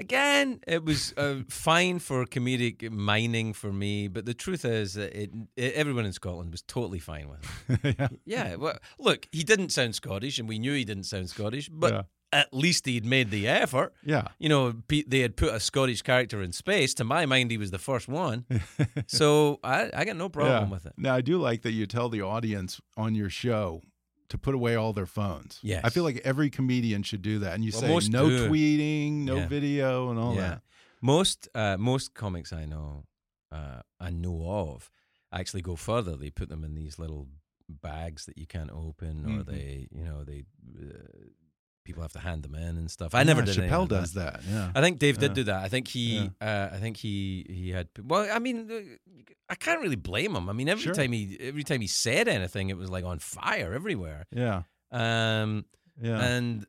Again, it was uh, fine for comedic mining for me, but the truth is that it, it everyone in Scotland was totally fine with it. yeah. Yeah, well, look, he didn't sound Scottish, and we knew he didn't sound Scottish, but Yeah. At least he'd made the effort. Yeah. You know, they had put a Scottish character in space. To my mind, he was the first one. so I, I got no problem yeah. with it. Now I do like that you tell the audience on your show to put away all their phones. Yes. I feel like every comedian should do that. And you Well, say no do. tweeting, no Yeah. video, and all yeah, that. most uh, most comics I know, uh, I know of, actually go further. They put them in these little bags that you can't open, or Mhm. they, you know, they uh, people have to hand them in and stuff. I never Yeah, did. any Chappelle does that. Yeah. I think Dave Yeah. did do that. I think he, uh, I think he, he had. Well, I mean, I can't really blame him. I mean, every Sure. time he, every time he said anything, it was like on fire everywhere. yeah. Um, Yeah. and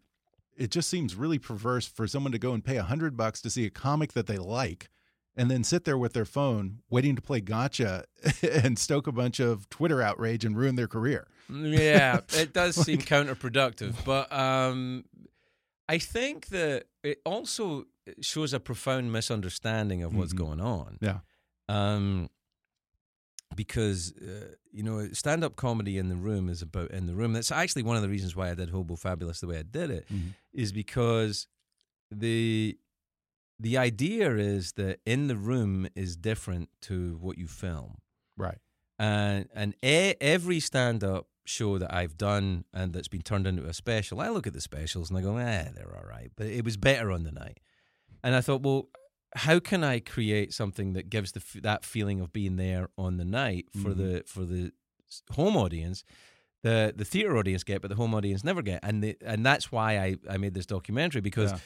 it just seems really perverse for someone to go and pay a hundred bucks to see a comic that they like and then sit there with their phone waiting to play gotcha and stoke a bunch of Twitter outrage and ruin their career. Yeah, it does seem counterproductive. But um, I think that it also shows a profound misunderstanding of what's Mhm. going on. Yeah. Um, because uh, you know, stand-up comedy in the room is about in the room. That's actually one of the reasons why I did Hobo Fabulous the way I did it, is Mhm. because the the idea is that in the room is different to what you film Right. and and e- every stand up show that I've done and that's been turned into a special, I look at the specials and I go, eh, they're all right, but it was better on the night. And I thought, well, how can I create something that gives the f- that feeling of being there on the night for Mhm. the for the home audience? The the theater audience get, but the home audience never get, and the, and that's why I, I made this documentary because Yeah.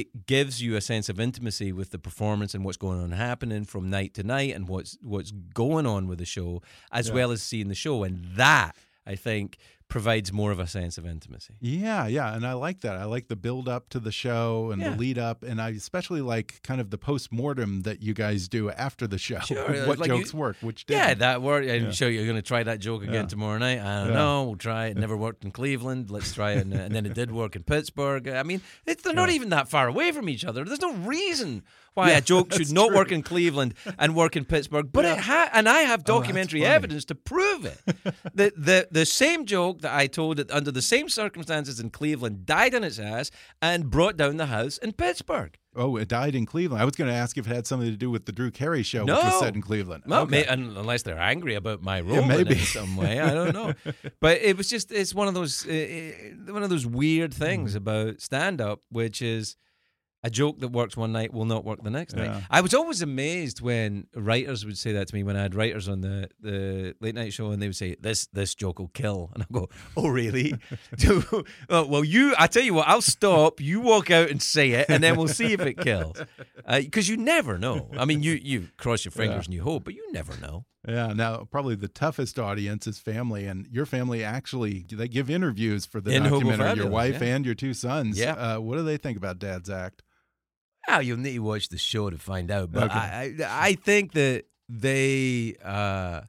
it gives you a sense of intimacy with the performance and what's going on happening from night to night and what's what's going on with the show as Yeah. well as seeing the show and that I think provides more of a sense of intimacy. Yeah, yeah, and I like that. I like the build up to the show and Yeah. the lead up, and I especially like kind of the post mortem that you guys do after the show. Sure, what like you- jokes work, which Yeah, didn't. that worked. I'm Yeah. sure you're going to try that joke again Yeah. tomorrow night. I don't Yeah. know. We'll try it. Never worked in Cleveland. Let's try it. And, uh, and then it did work in Pittsburgh. I mean, they're not even that far away from each other. There's no reason why Yeah, a joke should not true. work in Cleveland and work in Pittsburgh. But it ha- and I have Oh, documentary funny. evidence to prove it. the, the the same joke that I told it under the same circumstances in Cleveland died on its ass and brought down the house in Pittsburgh. Oh, it died in Cleveland. I was going to ask if it had something to do with the Drew Carey show, which was No. set in Cleveland. Well, Okay. may, un- unless they're angry about my role in maybe. in some way, I don't know. but it was just it's one of those uh, one of those weird things Mm-hmm. about stand up, which is a joke that works one night will not work the next Yeah. night. I was always amazed when writers would say that to me when I had writers on the, the late night show and they would say, This this joke will kill. And I go, Oh really? Well you I tell you what, I'll stop, you walk out and say it, and then we'll see if it kills. Because you never know. I mean you you cross your fingers Yeah. and you hope, but you never know. Yeah, now probably the toughest audience is family, and your family actually they give interviews for the In documentary. Your wife yeah. and your two sons. Yeah. Uh, what do they think about Dad's act? Oh, you'll need to watch the show to find out. But Okay. I, I, I think that they, uh,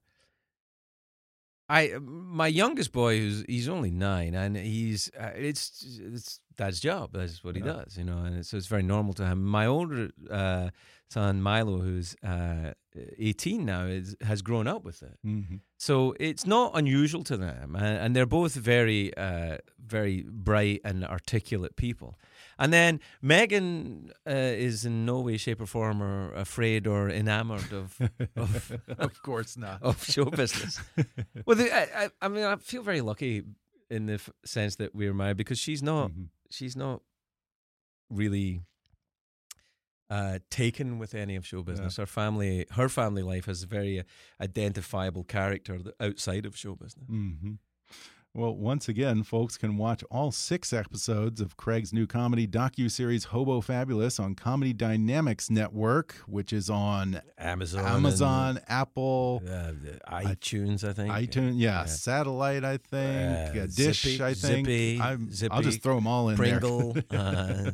I, my youngest boy, who's he's only nine, and he's uh, it's it's dad's job. That's what he Yeah. does, you know, and so it's very normal to him. My older uh, son Milo, who's uh, eighteen now, is has grown up with it. Mm-hmm. So it's not unusual to them, and, and they're both very, uh, very bright and articulate people. And then Megan uh, is in no way, shape, or form or afraid or enamored of of, of course not. of show business. well, the, I, I, I mean, I feel very lucky in the f- sense that we're married because she's not, Mhm. she's not really uh, taken with any of show business. Her family, her family life has a very uh, identifiable character outside of show business. hmm Well, once again, folks can watch all six episodes of Craig's new comedy docu-series Hobo Fabulous on Comedy Dynamics Network, which is on Amazon, Amazon, Apple, uh, iTunes, I think. iTunes, yeah, Satellite, I think, Uh, Dish, Zippy- I think. Zippy, I'm- I'll just throw them all in Pringle, there. uh,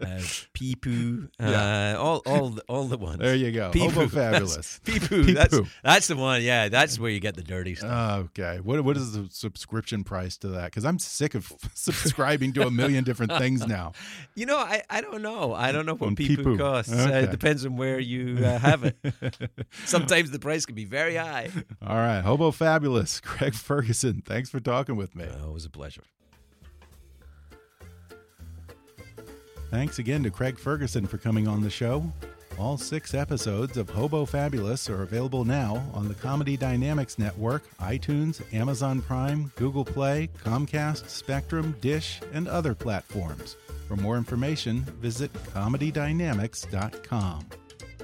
uh, Peepoo, Yeah. uh, all all the, all the ones. there you go, Peepoo. Hobo Fabulous. Peepoo. That's Peepoo. that's the one. Yeah, that's where you get the dirty stuff. Okay. What what is the subscription price to that? Because I'm sick of subscribing to a million different things now. you know, I, I don't know. I don't know what people Peepoo. costs. Uh, it depends on where you uh, have it. Sometimes the price can be very high. All right, Hobo Fabulous, Craig Ferguson. Thanks for talking with me. Oh, it was a pleasure. Thanks again to Craig Ferguson for coming on the show. All six episodes of Hobo Fabulous are available now on the Comedy Dynamics Network, iTunes, Amazon Prime, Google Play, Comcast, Spectrum, Dish, and other platforms. For more information, visit comedydynamics.com.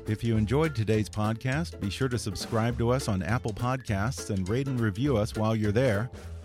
If you enjoyed today's podcast, be sure to subscribe to us on Apple Podcasts and rate and review us while you're there.